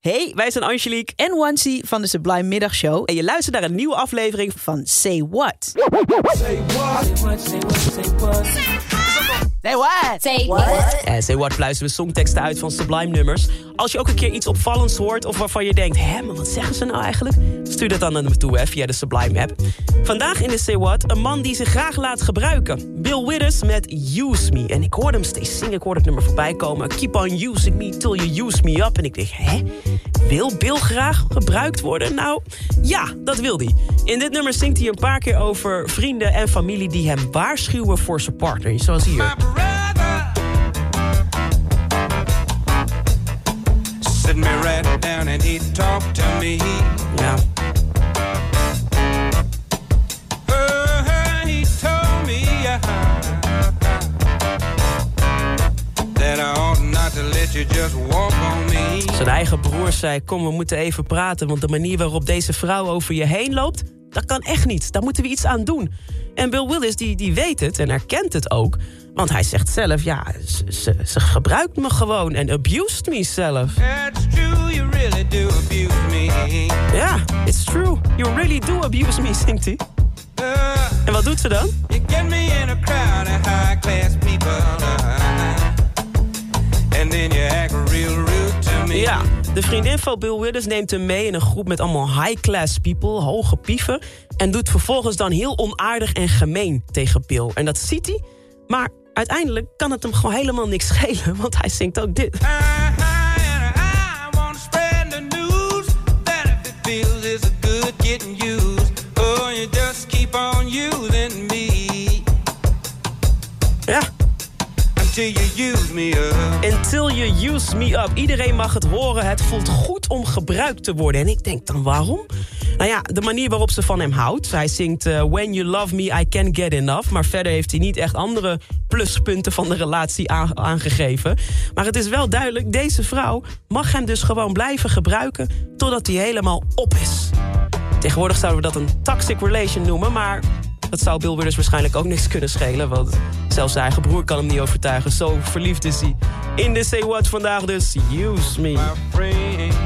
Hey, wij zijn Angelique en Wansi van de Sublime Middagshow. En je luistert naar een nieuwe aflevering van Say What. Say what? Say what? Say what? Say what? Say what? Say what? Ja, Say What luisteren we songteksten uit van Sublime nummers. Als je ook een keer iets opvallends hoort of waarvan je denkt... hé, maar wat zeggen ze nou eigenlijk? Stuur dat dan naar me toe hè, via de Sublime app. Vandaag in de Say What een man die zich graag laat gebruiken. Bill Withers met Use Me. En ik hoorde hem steeds zingen, ik hoorde het nummer voorbij komen. Keep on using me till you use me up. En ik dacht, hè? Wil Bill graag gebruikt worden? Nou, ja, dat wil hij. In dit nummer zingt hij een paar keer over vrienden en familie... die hem waarschuwen voor zijn partner. Zoals hier. Sit me right down and he talked to. Ja. Me. Zijn eigen broer zei, kom we moeten even praten... want de manier waarop deze vrouw over je heen loopt... dat kan echt niet, daar moeten we iets aan doen. En Bill Willis die, die weet het en herkent het ook... want hij zegt zelf, ja, ze, ze, gebruikt me gewoon... en abused me zelf. That's true, you really do abuse me. Ja, it's true, you really do abuse me, zingt hij. Uh, En wat doet ze dan? you get me in a crowd of high class people. De vriendin van Bill Withers neemt hem mee in een groep met allemaal high-class people, hoge pieven. En doet vervolgens dan heel onaardig en gemeen tegen Bill. En dat ziet hij, maar uiteindelijk kan het hem gewoon helemaal niks schelen, want hij zingt ook dit. Until you use me up. until you use me up. Iedereen mag het horen, het voelt goed om gebruikt te worden. En ik denk dan, waarom? Nou ja, de manier waarop ze van hem houdt. Hij zingt eh, When you love me, I can't get enough. Maar verder heeft hij niet echt andere pluspunten van de relatie aan- aangegeven. Maar het is wel duidelijk, deze vrouw mag hem dus gewoon blijven gebruiken... totdat hij helemaal op is. Tegenwoordig zouden we dat een toxic relation noemen, maar... Dat zou Bill Withers waarschijnlijk ook niks kunnen schelen. Want zelfs zijn eigen broer kan hem niet overtuigen. Zo verliefd is hij. In de Say What vandaag dus Use Me. My friends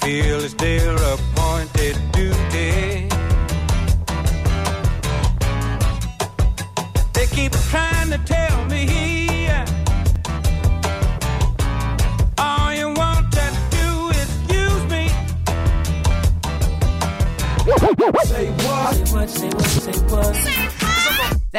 feel it's their appointed duty. They keep trying to tell me all you want to do is use me. Say what? Say what? Say what?